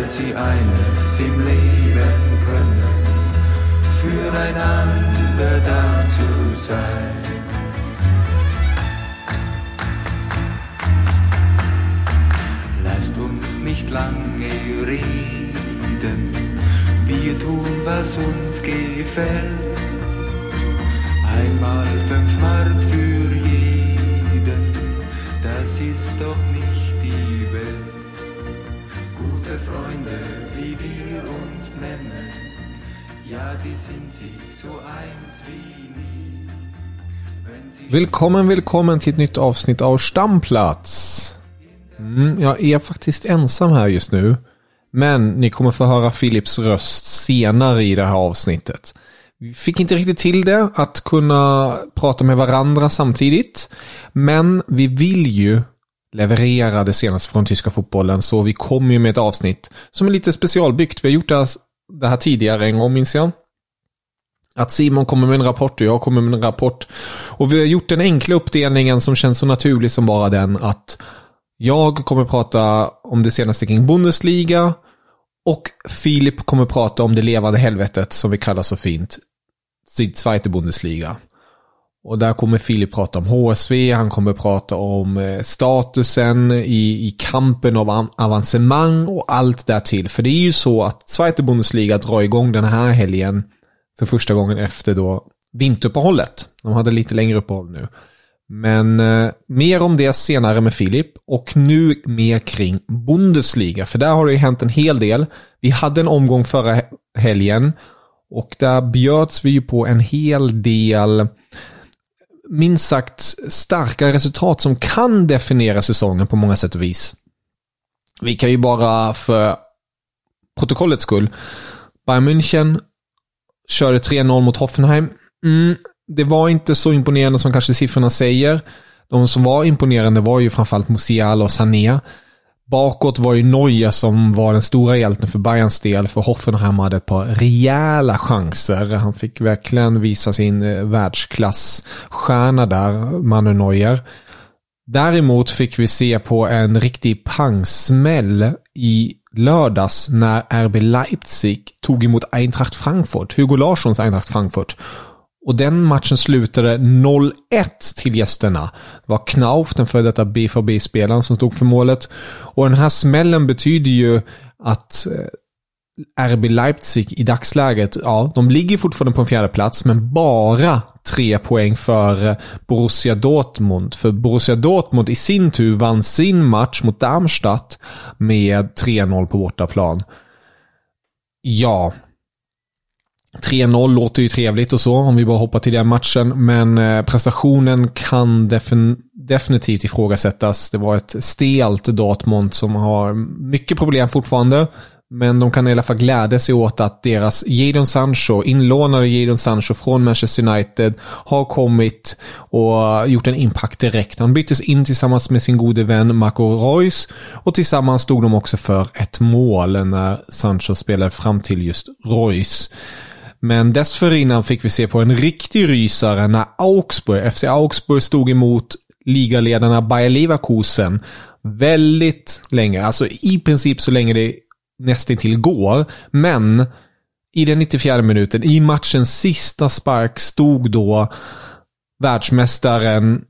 weil sie eines im Leben können, füreinander da zu sein. Lasst uns nicht lange reden, wir tun, was uns gefällt. Einmal fünf Mark für jeden, das ist doch Gute Freunde, wie wir uns nennen, ja, die sind sich so eins wie nie. Välkommen, välkommen till ett nytt avsnitt av Stamplats. Mm, jag är faktiskt ensam här just nu. Men ni kommer få höra Philips röst senare i det här avsnittet. Vi fick inte riktigt till det, att kunna prata med varandra samtidigt. Men vi vill ju leverera det senaste från tyska fotbollen, så vi kommer ju med ett avsnitt som är lite specialbyggt. Vi har gjort det här, det här tidigare en gång, minns jag. Att Simon kommer med en rapport och jag kommer med en rapport. Och vi har gjort den enkla uppdelningen som känns så naturlig som bara den att jag kommer prata om det senaste kring Bundesliga och Filip kommer prata om det levande helvetet som vi kallar så fint. Zweite Bundesliga. Och där kommer Filip prata om HSV, han kommer prata om eh, statusen i, i kampen av avancemang och allt därtill. För det är ju så att Zweite Bundesliga drar igång den här helgen för första gången efter då vinteruppehållet. De hade lite längre uppehåll nu. Men eh, mer om det senare med Filip och nu mer kring Bundesliga. För där har det ju hänt en hel del. Vi hade en omgång förra helgen och där bjöds vi ju på en hel del minst sagt starka resultat som kan definiera säsongen på många sätt och vis. Vi kan ju bara för protokollets skull. Bayern München körde 3-0 mot Hoffenheim. Mm, det var inte så imponerande som kanske siffrorna säger. De som var imponerande var ju framförallt Musiala och Sané. Bakåt var ju Neuer som var den stora hjälten för Bayerns del, för Hoffenheim hade ett par rejäla chanser. Han fick verkligen visa sin eh, världsklassstjärna där, Manu Neuer. Däremot fick vi se på en riktig pangsmäll i lördags när RB Leipzig tog emot Eintracht Frankfurt, Hugo Larssons Eintracht Frankfurt. Och den matchen slutade 0-1 till gästerna. Det var Knauf, den före detta BVB-spelaren, som stod för målet. Och den här smällen betyder ju att eh, RB Leipzig i dagsläget, ja, de ligger fortfarande på en fjärde plats men bara tre poäng för eh, Borussia Dortmund. För Borussia Dortmund i sin tur vann sin match mot Darmstadt med 3-0 på bortaplan. Ja, 3-0 låter ju trevligt och så om vi bara hoppar till den matchen. Men eh, prestationen kan defin definitivt ifrågasättas. Det var ett stelt Dortmund som har mycket problem fortfarande. Men de kan i alla fall glädja sig åt att deras Jadon Sancho, inlånade Jadon Sancho från Manchester United, har kommit och gjort en impact direkt. Han byttes in tillsammans med sin gode vän Marco Reus och tillsammans stod de också för ett mål när Sancho spelade fram till just Reus. Men dessförinnan fick vi se på en riktig rysare när Augsburg, FC Augsburg stod emot ligaledarna Bayer Leverkusen väldigt länge. Alltså i princip så länge det nästintill går. Men i den 94 minuten, i matchens sista spark, stod då världsmästaren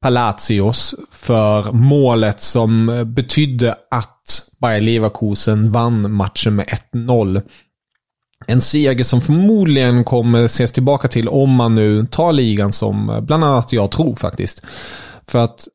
Palacios för målet som betydde att Bayer Leverkusen vann matchen med 1-0. En seger som förmodligen kommer ses tillbaka till om man nu tar ligan som eh, bland annat jag tror faktiskt. För att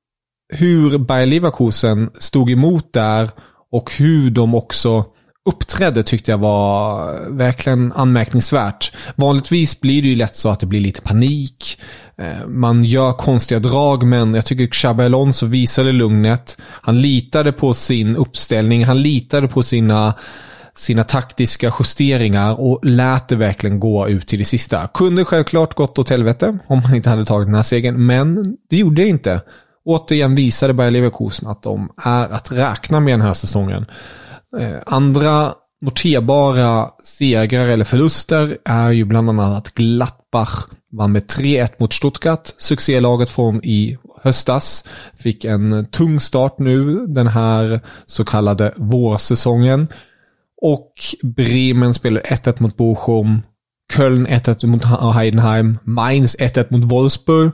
hur Bayer Leverkusen stod emot där och hur de också uppträdde tyckte jag var eh, verkligen anmärkningsvärt. Vanligtvis blir det ju lätt så att det blir lite panik. Eh, man gör konstiga drag, men jag tycker Xabi Alonso visade lugnet. Han litade på sin uppställning, han litade på sina sina taktiska justeringar och lät det verkligen gå ut till det sista. Kunde självklart gått åt helvete om man inte hade tagit den här segern, men det gjorde det inte. Återigen visade Bayer Leverkusen att de är att räkna med den här säsongen. Eh, andra noterbara segrar eller förluster är ju bland annat att Gladbach vann med 3-1 mot Stuttgart. Succélaget från i höstas fick en tung start nu den här så kallade vårsäsongen. Och Bremen spelar 1-1 mot Bochum. Köln 1-1 mot Heidenheim. Mainz 1-1 mot Wolfsburg.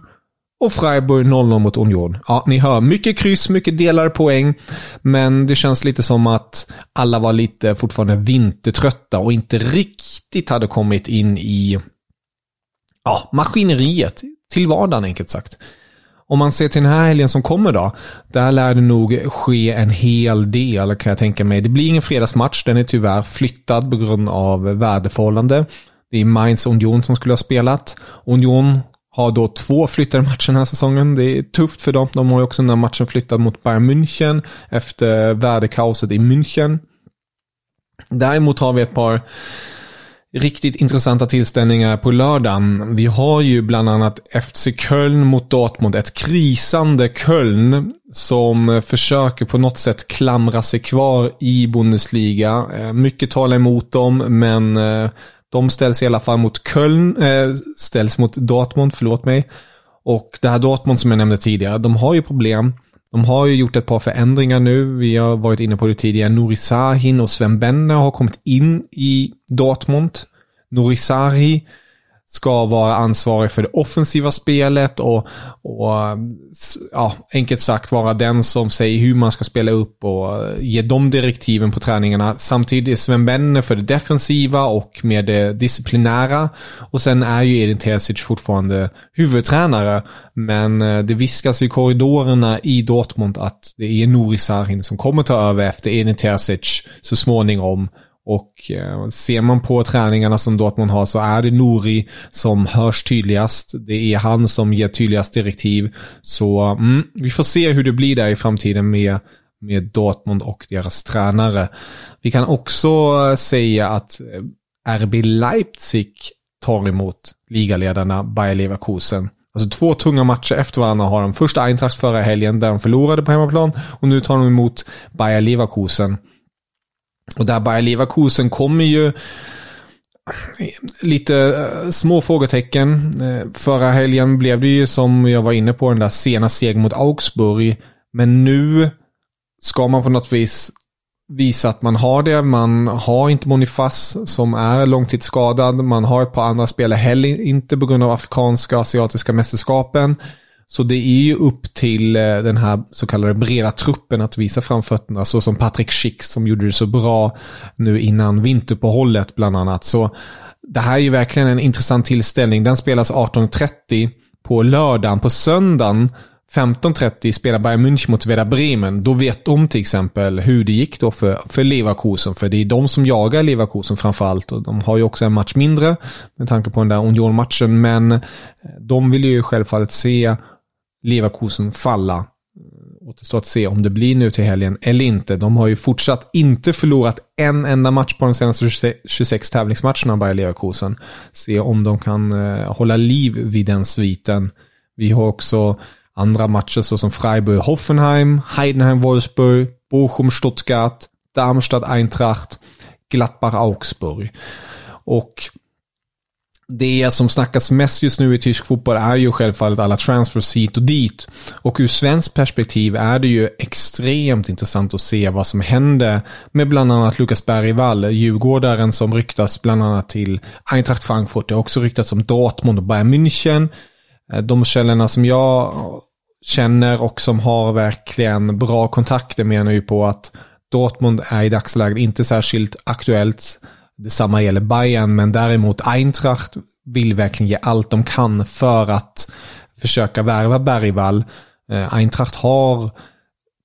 Och Freiburg 0-0 mot Union. Ja, ni hör. Mycket kryss, mycket delade poäng. Men det känns lite som att alla var lite fortfarande vintertrötta och inte riktigt hade kommit in i ja, maskineriet. Till vardagen enkelt sagt. Om man ser till den här helgen som kommer då. Där lär det nog ske en hel del kan jag tänka mig. Det blir ingen fredagsmatch. Den är tyvärr flyttad på grund av väderförhållande. Det är Mainz Union som skulle ha spelat. Union har då två flyttade matcher den här säsongen. Det är tufft för dem. De har ju också den här matchen flyttad mot Bayern München efter väderkaoset i München. Däremot har vi ett par riktigt intressanta tillställningar på lördagen. Vi har ju bland annat FC Köln mot Dortmund. Ett krisande Köln som försöker på något sätt klamra sig kvar i Bundesliga. Eh, mycket talar emot dem, men eh, de ställs i alla fall mot Köln, eh, ställs mot Dortmund, förlåt mig. Och det här Dortmund som jag nämnde tidigare, de har ju problem. De har ju gjort ett par förändringar nu. Vi har varit inne på det tidigare. Nuri Sahin och Sven Benner har kommit in i Dortmund. Nuri Sahi ska vara ansvarig för det offensiva spelet och, och ja, enkelt sagt vara den som säger hur man ska spela upp och ge de direktiven på träningarna. Samtidigt är Sven Benne för det defensiva och med det disciplinära. Och sen är ju Edin Terzic fortfarande huvudtränare. Men eh, det viskas i korridorerna i Dortmund att det är Nouri Sahin som kommer ta över efter Edin Terzic så småningom. Och eh, ser man på träningarna som Dortmund har så är det Nori som hörs tydligast. Det är han som ger tydligast direktiv. Så mm, vi får se hur det blir där i framtiden med, med Dortmund och deras tränare. Vi kan också eh, säga att eh, RB Leipzig tar emot ligaledarna Bayer Leverkusen. Alltså två tunga matcher efter varandra har de. Första Eintracht förra helgen där de förlorade på hemmaplan och nu tar de emot Bayer Leverkusen. Och där Bayer Leverkusen kommer ju lite eh, små frågetecken. Eh, förra helgen blev det ju som jag var inne på den där sena segern mot Augsburg. Men nu ska man på något vis visa att man har det. Man har inte Monifas som är långtidsskadad. Man har ett par andra spelare heller inte på grund av afrikanska och asiatiska mästerskapen. Så det är ju upp till eh, den här så kallade breda truppen att visa framfötterna. Så som Patrick Schick som gjorde det så bra nu innan vinteruppehållet bland annat. Så det här är ju verkligen en intressant tillställning. Den spelas 18.30 på lördagen. På söndagen 15.30 spelar Bayern München mot Werder Bremen. Då vet de till exempel hur det gick då för, för Leverkusen. För det är de som jagar Leverkusen framförallt. Och de har ju också en match mindre med tanke på den där Union-matchen. Men de vill ju självfallet se Leverkusen falla. Eh, återstår att se om det blir nu till helgen eller inte. De har ju fortsatt inte förlorat en enda match på de senaste 26 tävlingsmatcherna, Bayer Leverkusen. Se om de kan eh, hålla liv vid den sviten. Vi har också andra matcher såsom Freiburg-Hoffenheim, Heidenheim-Wolfsburg, Bochum-Stuttgart, Darmstadt-Eintracht, Gladbach-Augsburg. Och det som snackas mest just nu i tysk fotboll är ju självfallet alla transfers hit och dit. Och ur svensk perspektiv är det ju extremt intressant att se vad som händer med bland annat Lukas Bergvall, djurgårdaren som ryktas bland annat till Eintracht Frankfurt. Det har också ryktats om Dortmund och Bayern München. Eh, de källorna som jag känner och som har verkligen bra kontakter menar ju på att Dortmund är i dagsläget inte särskilt aktuellt Detsamma gäller Bayern, men däremot Eintracht vill verkligen ge allt de kan för att försöka värva Bergvall. Eh, Eintracht har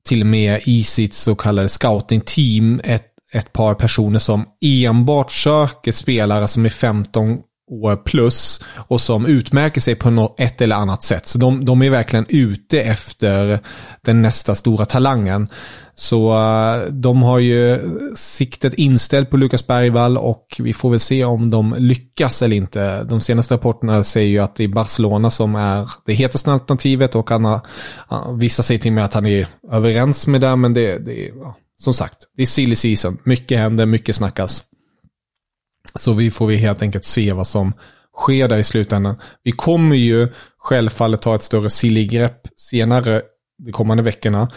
till och med i sitt så kallade scouting-team ett, ett par personer som enbart söker spelare som är 15 år plus och som utmärker sig på något, ett eller annat sätt. Så de, de är verkligen ute efter den nästa stora talangen. Så eh, de har ju siktet inställt på Lukas Bergvall och vi får väl se om de lyckas eller inte. De senaste rapporterna säger ju att det är Barcelona som är det hetaste alternativet och han har, vissa säger till mig att han är överens med det, men det, det är som sagt, det är silly season. Mycket händer, mycket snackas. Så vi får vi helt enkelt se vad som sker där i slutändan. Vi kommer ju självfallet ta ett större sillgrepp senare de kommande veckorna.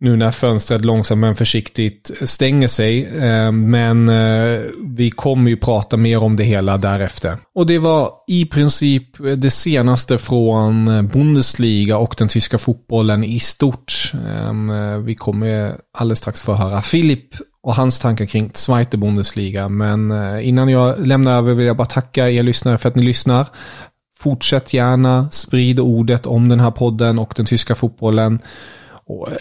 Nu när fönstret långsamt men försiktigt stänger sig. Eh, men eh, vi kommer ju prata mer om det hela därefter. Och det var i princip det senaste från Bundesliga och den tyska fotbollen i stort. Eh, vi kommer alldeles strax få höra Filip och hans tankar kring Zweite Bundesliga. Men eh, innan jag lämnar över vill jag bara tacka er lyssnare för att ni lyssnar. Fortsätt gärna, sprid ordet om den här podden och den tyska fotbollen. Och eh,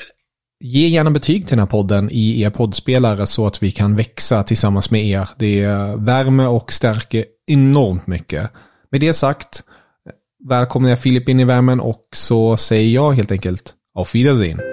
Ge gärna betyg till den här podden i er poddspelare så att vi kan växa tillsammans med er. Det värmer och stärker enormt mycket. Med det sagt, eh, välkomnar jag Filip in i värmen och så säger jag helt enkelt auf Wiedersehen.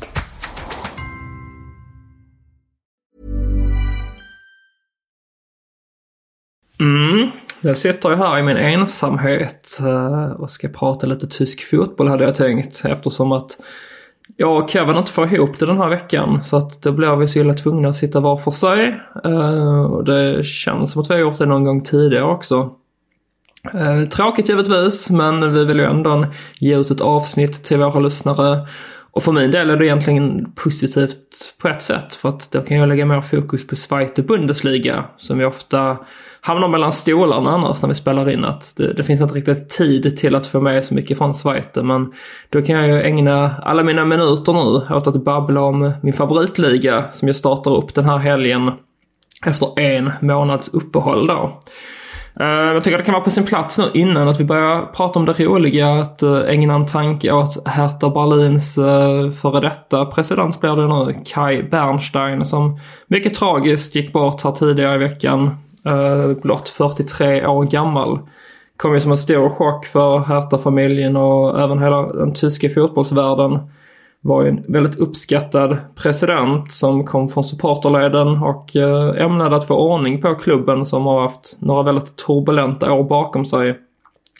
Mm. Alltså, jag sitter ju här i min ensamhet eh, och ska prata lite tysk fotboll hade jag tänkt eftersom att jag och Kevin inte får ihop det den här veckan så att då blir vi så illa tvungna att sitta var för sig. Eh, och det känns som att vi har gjort det någon gång tidigare också. Eh, tråkigt givetvis men vi vill ju ändå ge ut ett avsnitt till våra lyssnare. Och för min del är det egentligen positivt på ett sätt för att då kan jag lägga mer fokus på Zweite Bundesliga som vi ofta hamnar mellan stolarna annars när vi spelar in att det, det, finns inte riktigt tid till att få med så mycket från Zweite men då kan jag ju ägna alla mina minuter nu åt att babbla om min favoritliga som jag startar upp den här helgen efter en månads uppehåll då. Eh, uh, jag tycker det kan vara på sin plats nu innan att vi börjar prata om det roliga att uh, ägna en tanke åt Hertha Berlins uh, före detta president blir det nu, Kai Bernstein som mycket tragiskt gick bort här tidigare i veckan uh, blott 43 år gammal. Kom ju som en stor chock för Hertha-familjen och även hela den tyska fotbollsvärlden. Var ju en väldigt uppskattad president som kom från supporterleden och eh, ämnade att få ordning på klubben som har haft några väldigt turbulenta år bakom sig.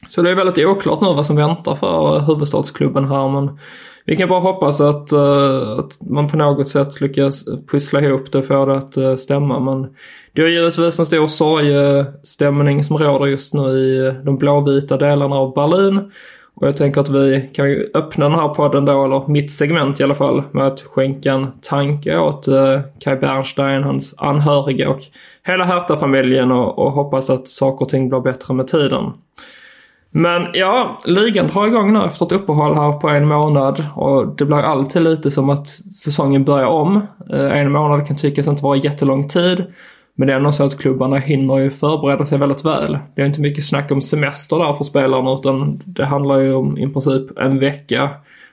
Så det är väldigt oklart nu vad som väntar för eh, huvudstadsklubben här men vi kan bara hoppas att, uh, att man på något sätt lyckas pussla ihop det och få det att uh, stämma. Men det är givetvis en stor sorgestämning som råder just nu i de blåvita delarna av Berlin. Och jag tänker att vi kan ju öppna den här podden då, eller mitt segment i alla fall, med att skänka en tanke åt eh, Kai Bernstein, hans anhöriga och hela Hertha-familjen och, och hoppas att saker och ting blir bättre med tiden. Men ja, ligan drar igång nu efter ett uppehåll här på en månad och det blir alltid lite som att säsongen börjar om. Eh, en månad kan tyckas inte vara jättelång tid. Men det är ändå så att klubbarna hinner ju förbereda sig väldigt väl. Det är inte mycket snack om semester där för spelarna utan det handlar ju om i princip en vecka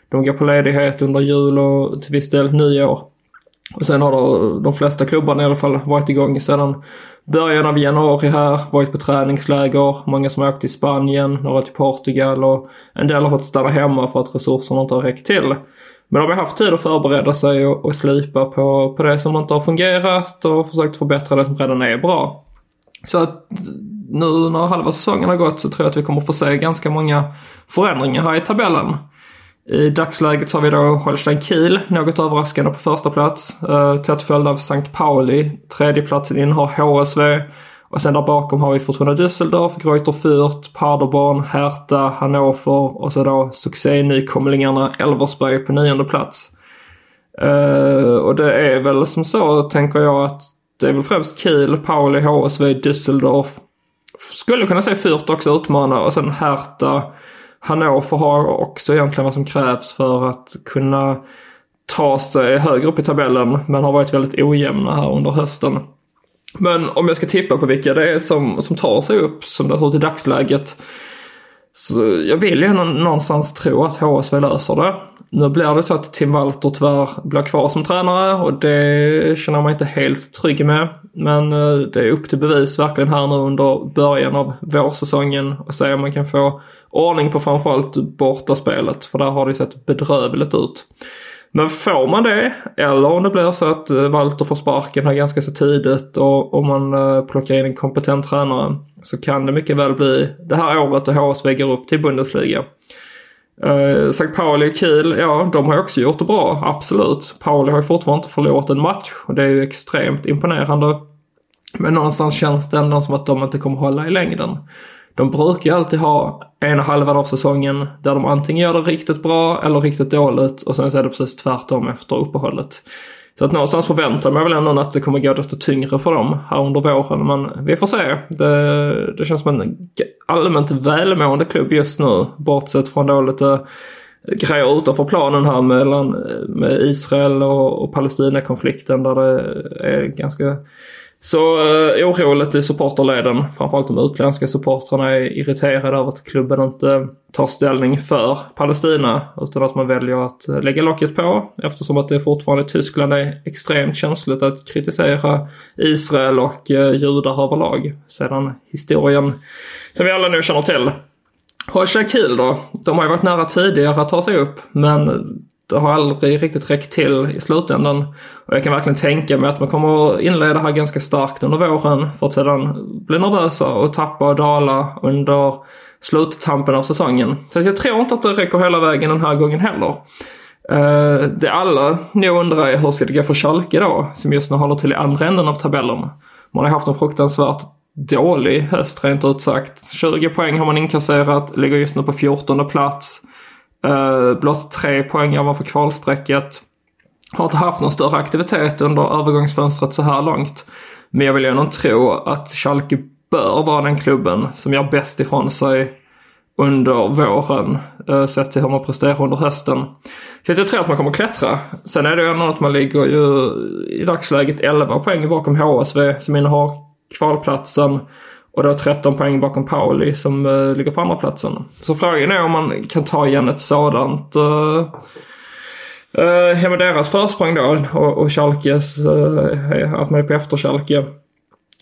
De går på ledighet under jul och till viss del nyår. Och sen har då de flesta klubbarna i alla fall varit igång sedan början av januari här, varit på träningsläger, många som har åkt till Spanien, några till Portugal och en del har fått stanna hemma för att resurserna inte har räckt till. Men de har haft tid att förbereda sig och, och slipa på, på det som inte har fungerat och försökt förbättra det som redan är bra. Så att nu när halva säsongen har gått så tror jag att vi kommer få se ganska många förändringar här i tabellen. I dagsläget så har vi då Holstein Kiel, något överraskande på första plats. Eh, tätt följd av Sankt Pauli. Tredjeplatsen innehar HSV. Och sen där bakom har vi Fortuna Düsseldorf, Greuter Fürth, Paderborn, Hertha, Hannover och så då succé-nykomlingarna Elversberg på nionde plats. Uh, och det är väl som så, tänker jag, att det är väl främst Kiel, Pauli, HSV, Düsseldorf. Skulle kunna säga Fürth också utmana och sen Hertha, Hannover har också egentligen vad som krävs för att kunna ta sig högre upp i tabellen men har varit väldigt ojämna här under hösten. Men om jag ska tippa på vilka det är som, som tar sig upp som det ser ut i dagsläget. Så jag vill ju någonstans tro att HSV löser det. Nu blir det så att Tim Walter tyvärr blir kvar som tränare och det känner man inte helt trygg med. Men eh, det är upp till bevis verkligen här nu under början av vårsäsongen och se om man kan få ordning på framförallt bortaspelet för där har det sett bedrövligt ut. Men får man det, eller om det blir så att eh, Walter får sparken här ganska så tidigt och om man eh, plockar in en kompetent tränare så kan det mycket väl bli det här året då HSV går upp till Bundesliga. Eh, St. Pauli och Kiel, ja de har också gjort det bra, absolut. Pauli har ju fortfarande inte förlorat en match och det är ju extremt imponerande. Men någonstans känns det ändå som att de inte kommer hålla i längden. De brukar ju alltid ha ena halvan av säsongen där de antingen gör det riktigt bra eller riktigt dåligt och sen så är det precis tvärtom efter uppehållet. Så att någonstans förväntar jag mig väl ändå att det kommer gå desto tyngre för dem här under våren. Men vi får se. Det, det känns som en allmänt välmående klubb just nu. Bortsett från då lite grejer utanför planen här mellan med Israel och, och Palestina-konflikten där det är ganska så eh, oroligt i supporterleden, framförallt de utländska supportrarna är irriterade över att klubben inte tar ställning för Palestina utan att man väljer att eh, lägga locket på eftersom att det fortfarande i Tyskland är extremt känsligt att kritisera Israel och eh, judar överlag sedan historien som vi alla nu känner till. Holstein Kiel då, de har ju varit nära tidigare att ta sig upp men det har aldrig riktigt räckt till i slutändan. Och jag kan verkligen tänka mig att man kommer att inleda här ganska starkt under våren för att sedan bli nervösa och tappa och dala under sluttampen av säsongen. Så jag tror inte att det räcker hela vägen den här gången heller. Eh, det alla nu undrar är hur ska det gå för Schalke då, som just nu håller till i andra änden av tabellen. Man har haft en fruktansvärt dålig höst rent ut sagt. 20 poäng har man inkasserat, ligger just nu på 14 plats. Uh, blott tre poäng ovanför kvalstrecket. Har inte haft någon större aktivitet under övergångsfönstret så här långt. Men jag vill ju ändå tro att Schalke bör vara den klubben som gör bäst ifrån sig under våren. Uh, sett till hur man presterar under hösten. Så jag tror att man kommer klättra. Sen är det ju ändå att man ligger ju i dagsläget 11 poäng bakom HSV som innehar kvalplatsen. Och då 13 poäng bakom Pauli som uh, ligger på andra platsen. Så frågan är om man kan ta igen ett sådant uh, uh, med deras försprång då och, och Schalkes, uh, att man är på efterkälke.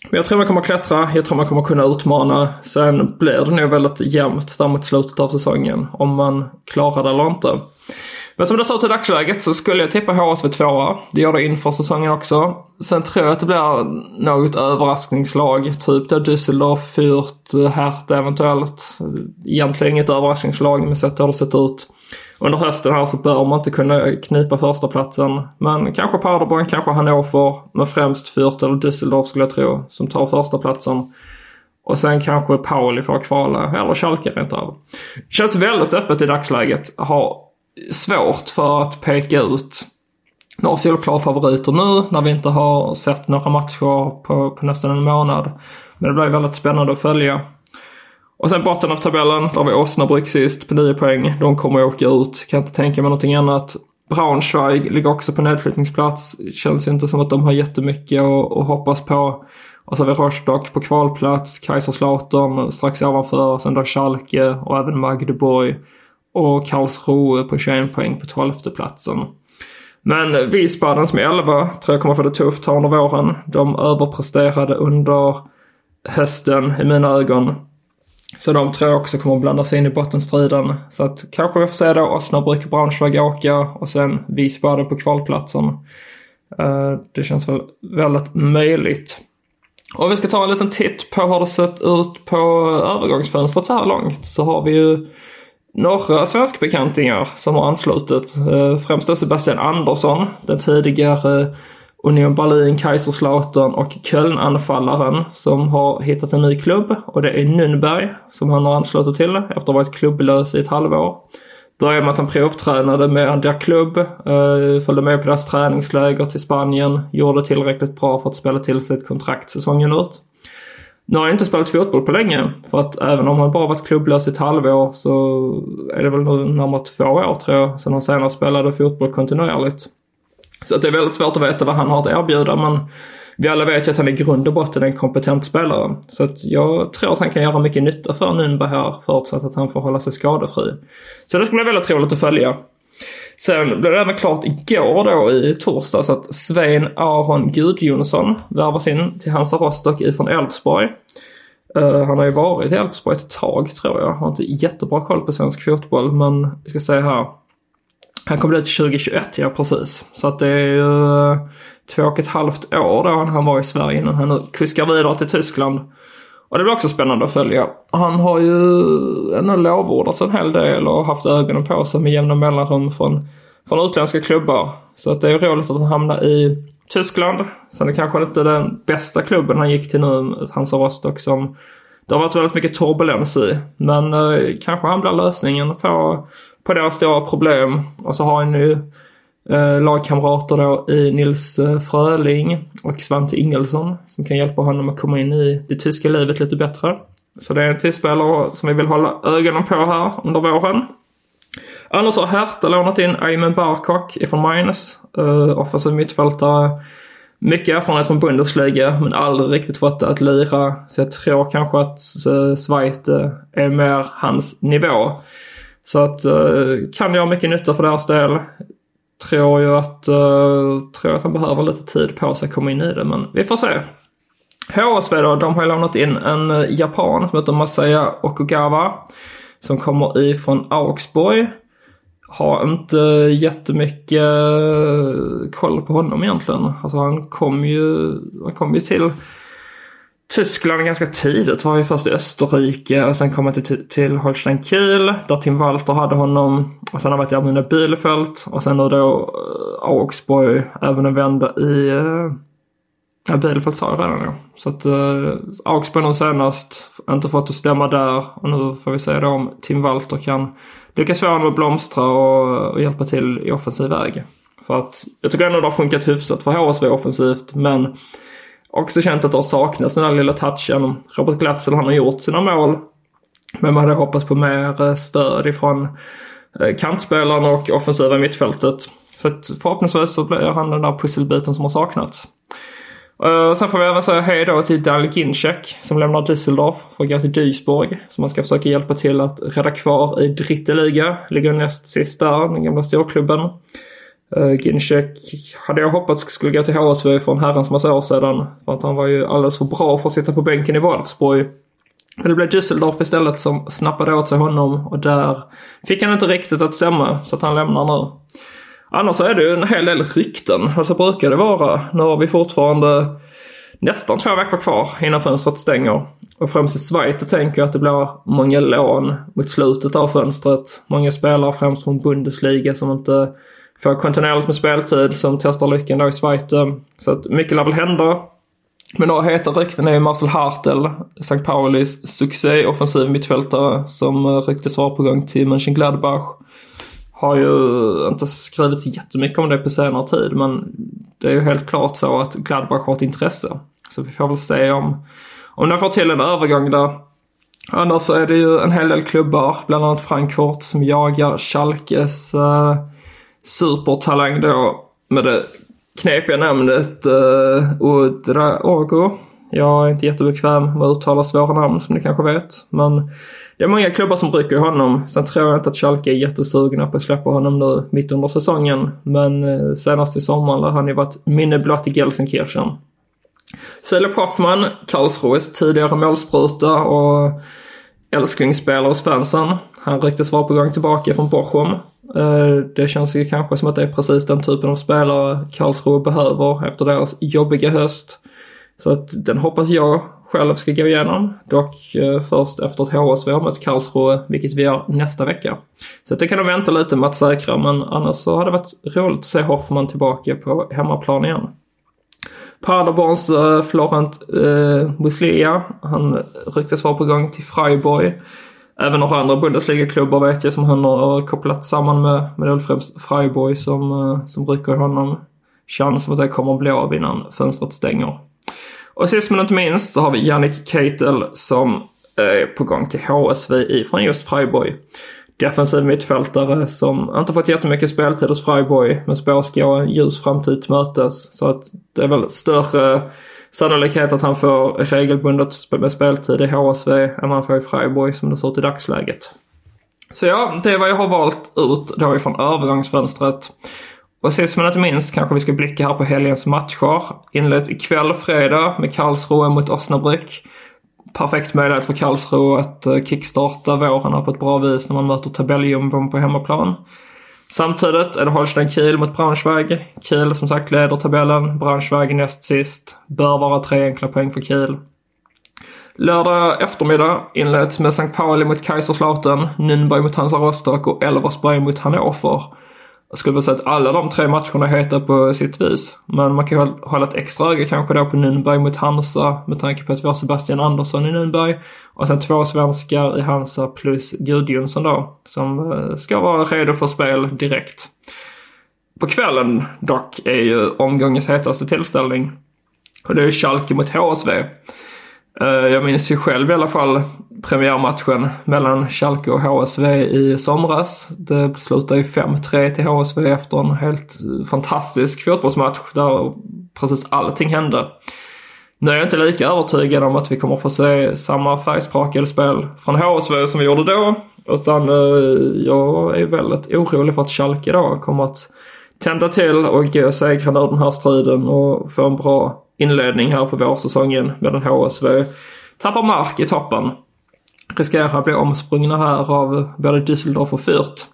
Men jag tror man kommer klättra, jag tror man kommer kunna utmana. Sen blir det nog väldigt jämnt där mot slutet av säsongen om man klarar det eller inte. Men som det står till dagsläget så skulle jag tippa HSV tvåa. Det gör det inför säsongen också. Sen tror jag att det blir något överraskningslag. Typ då Düsseldorf, Fürth, Hertha eventuellt. Egentligen inget överraskningslag men sett hur det sett ut. Under hösten här så bör man inte kunna knipa första platsen. Men kanske Paderborn, kanske Hannover. Men främst Fürth eller Düsseldorf skulle jag tro som tar första platsen. Och sen kanske Pauli får kvala, eller Schalke rent av. Känns väldigt öppet i dagsläget. Har svårt för att peka ut några solklara favoriter nu när vi inte har sett några matcher på, på nästan en månad. Men det blir väldigt spännande att följa. Och sen botten av tabellen, där har vi Osnabrück sist på 9 poäng. De kommer att åka ut, kan inte tänka mig någonting annat. Braunschweig ligger också på nedflyttningsplats. Känns inte som att de har jättemycket att, att hoppas på. Och så har vi Rostock på kvalplats, Kaiserslautern strax ovanför, sen då Schalke och även Magdeburg och Karlsruhe på 21 poäng på 12 platsen. Men Wiesbaden som är 11 tror jag kommer få det tufft här under våren. De överpresterade under hösten i mina ögon. Så de tror jag också kommer blanda sig in i bottenstriden. Så att kanske vi får se då Osnabrück, Braunschweig åka och sen Wiesbaden på kvalplatsen. Eh, det känns väl väldigt möjligt. Om vi ska ta en liten titt på hur det sett ut på övergångsfönstret så här långt så har vi ju några svenskbekantingar som har anslutit. Eh, främst då Sebastian Andersson, den tidigare eh, Union Berlin, Kaiserslautern och Köln-anfallaren som har hittat en ny klubb och det är Nürnberg som han har anslutit till efter att ha varit klubblös i ett halvår. Började med att han provtränade med en klubb, eh, följde med på deras träningsläger till Spanien, gjorde tillräckligt bra för att spela till sig ett kontrakt säsongen ut. Nu har han inte spelat fotboll på länge, för att även om han bara varit klubblös i ett halvår så är det väl nu närmare två år tror jag, sedan han senast spelade fotboll kontinuerligt. Så att det är väldigt svårt att veta vad han har att erbjuda men vi alla vet ju att han i grund och botten är en kompetent spelare. Så att jag tror att han kan göra mycket nytta för Nürnberg här förutsatt att han får hålla sig skadefri. Så det ska bli väldigt roligt att följa. Sen blev det även klart igår då i torsdags att Svein Aron Gudjonsson värvas in till Hansa Rostock ifrån Elfsborg. Uh, han har ju varit i Elfsborg ett tag tror jag. Har inte jättebra koll på svensk fotboll men vi ska säga här. Han kom dit 2021, ja precis. Så att det är ju uh, två och ett halvt år då han var i Sverige innan han nu kuskar vidare till Tyskland. Och det blir också spännande att följa. Han har ju ändå lovordats en hel del och haft ögonen på sig med jämna mellanrum från, från utländska klubbar. Så att det är roligt att han hamnar i Tyskland. Sen är det kanske inte den bästa klubben han gick till nu, Hansa Rostock som det har varit väldigt mycket turbulens i. Men eh, kanske han blir lösningen på, på deras stora problem. Och så har han ju eh, lagkamrater då i Nils eh, Fröling och Svante Ingelsson som kan hjälpa honom att komma in i det tyska livet lite bättre. Så det är en till spelare som vi vill hålla ögonen på här under våren. Annars har Hertha lånat in Aymen Barkok ifrån Mainz. Eh, uh, offensiv mittfältare. Mycket erfarenhet från Bundesliga men aldrig riktigt fått det att lira. Så jag tror kanske att eh, uh, Zweite är mer hans nivå. Så att uh, kan göra mycket nytta för deras del tror ju att, uh, tror att han behöver lite tid på sig att komma in i det, men vi får se. HSV då, de har ju lånat in en eh, japan som heter Masaya Okugawa. Som kommer ifrån Augsburg. Har inte jättemycket eh, koll på honom egentligen. Alltså han kom ju, han kom ju till Tyskland ganska tidigt. Var ju först i Österrike och sen kom han till, till Holstein Kiel där Tim Walter hade honom. Och sen har han varit i Armina Bielefeld och sen nu då eh, Augsburg även en vända i eh, Ja, Bielefeld sa jag redan ja. Så att uh, Augsburg nu senast inte fått att stämma där och nu får vi se då om Tim Walter kan lyckas få honom att blomstra och, och hjälpa till i offensiv väg. För att jag tycker ändå det har funkat hyfsat för HSV offensivt men också känt att det har saknats den där lilla touchen. Robert Glatzel han har gjort sina mål. Men man hade hoppats på mer eh, stöd ifrån eh, kantspelarna och offensiva mittfältet. Så att förhoppningsvis så blir han den där pusselbiten som har saknats. Uh, sen får vi även säga hej då till Daniel Ginczek som lämnar Düsseldorf för att gå till Duisburg. Som man ska försöka hjälpa till att rädda kvar i Dritteliga. Ligger näst sist där, den gamla storklubben. Uh, hade jag hoppats skulle gå till HSV för en herrans massa år sedan. För att han var ju alldeles för bra för att sitta på bänken i Wolfsburg. Men det blev Düsseldorf istället som snappade åt sig honom och där fick han inte riktigt att stämma så att han lämnar nu. Annars är det ju en hel del rykten. Alltså brukar det vara. Nu har vi fortfarande nästan två veckor kvar innan fönstret stänger. Och främst i Schweiz tänker jag att det blir många lån mot slutet av fönstret. Många spelare främst från Bundesliga som inte får kontinuerligt med speltid som testar lyckan då i Schweiz. Så att mycket lär väl hända. Men några heta rykten är ju Marcel Hartel, St. Paulis succéoffensiv mittfältare som eh, ryktes vara på gång till Mönchengladbach. Har ju inte skrivits jättemycket om det på senare tid men det är ju helt klart så att Gladbach har ett intresse. Så vi får väl se om, om de får till en övergång där. Annars så är det ju en hel del klubbar, bland annat Frankfurt, som jagar Schalkes uh, eh, supertalang då med det knepiga namnet eh, uh, Udra Jag är inte jättebekväm med att uttala svåra namn som ni kanske vet. Men det är många klubbar som rycker honom. Sen tror jag inte att Schalke är jättesugna på att släppa honom nu mitt under säsongen. Men eh, senast i sommar har han ju varit minne blott i Gelsenkirchen. Filip Hoffman, Karlsruhes tidigare målspruta och älsklingsspelare hos fansen. Han ryktes vara på gång tillbaka från Bochum. Eh, det känns ju kanske som att det är precis den typen av spelare Karlsruhe behöver efter deras jobbiga höst. Så att den hoppas jag själv ska gå igenom. Dock eh, först efter att HSV har mött Karlsruhe, vilket vi gör nästa vecka. Så att det kan de vänta lite med att säkra, men annars så har det varit roligt att se Hoffman tillbaka på hemmaplan igen. Paderborns eh, Florent uh, Muslia, han ryktes vara på gång till Freiburg. Även några andra Bundesliga-klubbar vet jag som han har kopplat samman med, men det är väl främst Freiburg som, eh, som rycker honom. Känns som att det kommer att bli av innan fönstret stänger. Och sist men inte minst så har vi Jannik Keitel som eh, är på gång till HSV från just Freiburg. Defensiv mittfältare som inte fått jättemycket speltid hos Freiburg men spås gå en ljus framtid till mötes. Så att det är väl större sannolikhet att han får regelbundet med speltid i HSV än man får i Freiburg som det ser ut i dagsläget. Så ja, det är vad jag har valt ut då ifrån övergångsfönstret. Och sist men inte minst kanske vi ska blicka här på helgens matcher. Inleds ikväll fredag med Karlsruhe mot Osnabrück. Perfekt möjlighet för Karlsruhe att eh, kickstarta våren här på ett bra vis när man möter tabelljumbon på hemmaplan. Samtidigt är det Holstein Kiel mot Braunschweig. Kiel som sagt leder tabellen, Braunschweig näst sist. Bör vara tre enkla poäng för Kiel. Lördag eftermiddag inleds med St. Pauli mot Kaiserslautern, Nürnberg mot Hansa Rostock och Elversberg mot Hannover. Jag skulle väl säga att alla de tre matcherna är heta på sitt vis. Men man kan ju hålla ett extra öga kanske då på Nürnberg mot Hansa med tanke på att vi har Sebastian Andersson i Nürnberg. Och sen två svenskar i Hansa plus Gudjonsson då. Som eh, ska vara redo för spel direkt. På kvällen dock är ju omgångens hetaste tillställning. Och det är Schalke mot HSV. Eh, jag minns ju själv i alla fall premiärmatchen mellan Schalke och HSV i somras. Det slutade ju 5-3 till HSV efter en helt eh, fantastisk fotbollsmatch där precis allting hände. Nu är jag inte lika övertygad om att vi kommer få se samma färgsprakade spel från HSV som vi gjorde då. Utan eh, jag är väldigt orolig för att Schalke då kommer att tända till och gå segrande ur den här striden och få en bra inledning här på vårsäsongen medan HSV tappar mark i toppen. Riskerar att bli omsprungna här av både Düsseldorf och Fürth.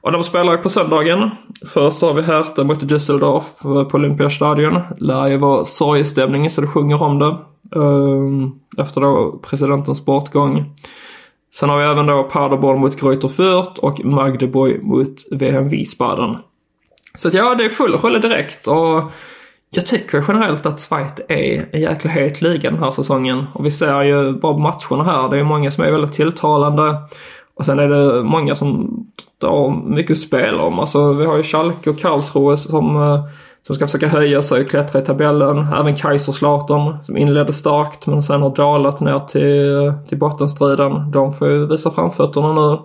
Och de spelar ju på söndagen. Först så har vi Hertha mot Düsseldorf på Olympiastadion. Lär ju vara sorgstämning så det sjunger om det. Ehm, efter då presidentens bortgång. Sen har vi även då Paderborn mot Greuter Fürth och Magdeburg mot VM Wiesbaden. Så att ja, det är full rulle direkt och jag tycker generellt att Schweiz är en jäkla het liga den här säsongen. Och vi ser ju bara matcherna här, det är många som är väldigt tilltalande. Och sen är det många som har mycket spel om. Alltså vi har ju Schalke och Karlsruhe som, eh, som ska försöka höja sig och klättra i tabellen. Även Kaiserslautern som inledde starkt men sen har dalat ner till, till bottenstriden. De får ju visa framfötterna nu.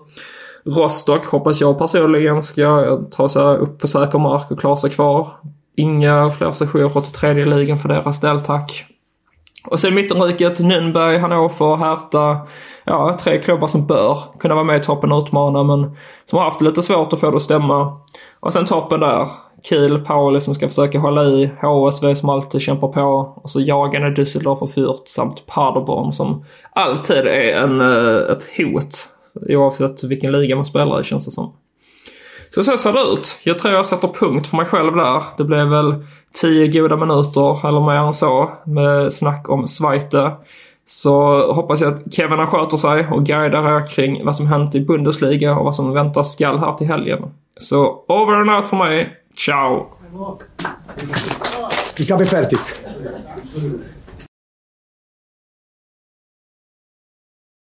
Rostock hoppas jag personligen ska ta sig upp på säker mark och klara sig kvar. Inga fler sessioner till tredje ligan för deras del tack. Och sen mittenriket, Nürnberg, Hannover, Hertha. Ja, tre klubbar som bör kunna vara med i toppen och utmana men som har haft lite svårt att få det att stämma. Och sen toppen där. Kiel, Pauli som ska försöka hålla i, HSV som alltid kämpar på och så jagande Düsseldorf och Fürth samt Paderborn som alltid är en, eh, ett hot oavsett vilken liga man spelar i känns det som. Så så ser det ut. Jag tror jag sätter punkt för mig själv där. Det blev väl tio goda minuter eller mer än så med snack om Zweite. Så hoppas jag att Kevin sköter sig och guidar er kring vad som hänt i Bundesliga och vad som väntas skall här till helgen. Så over and out för mig. Ciao! Ich habe fertig.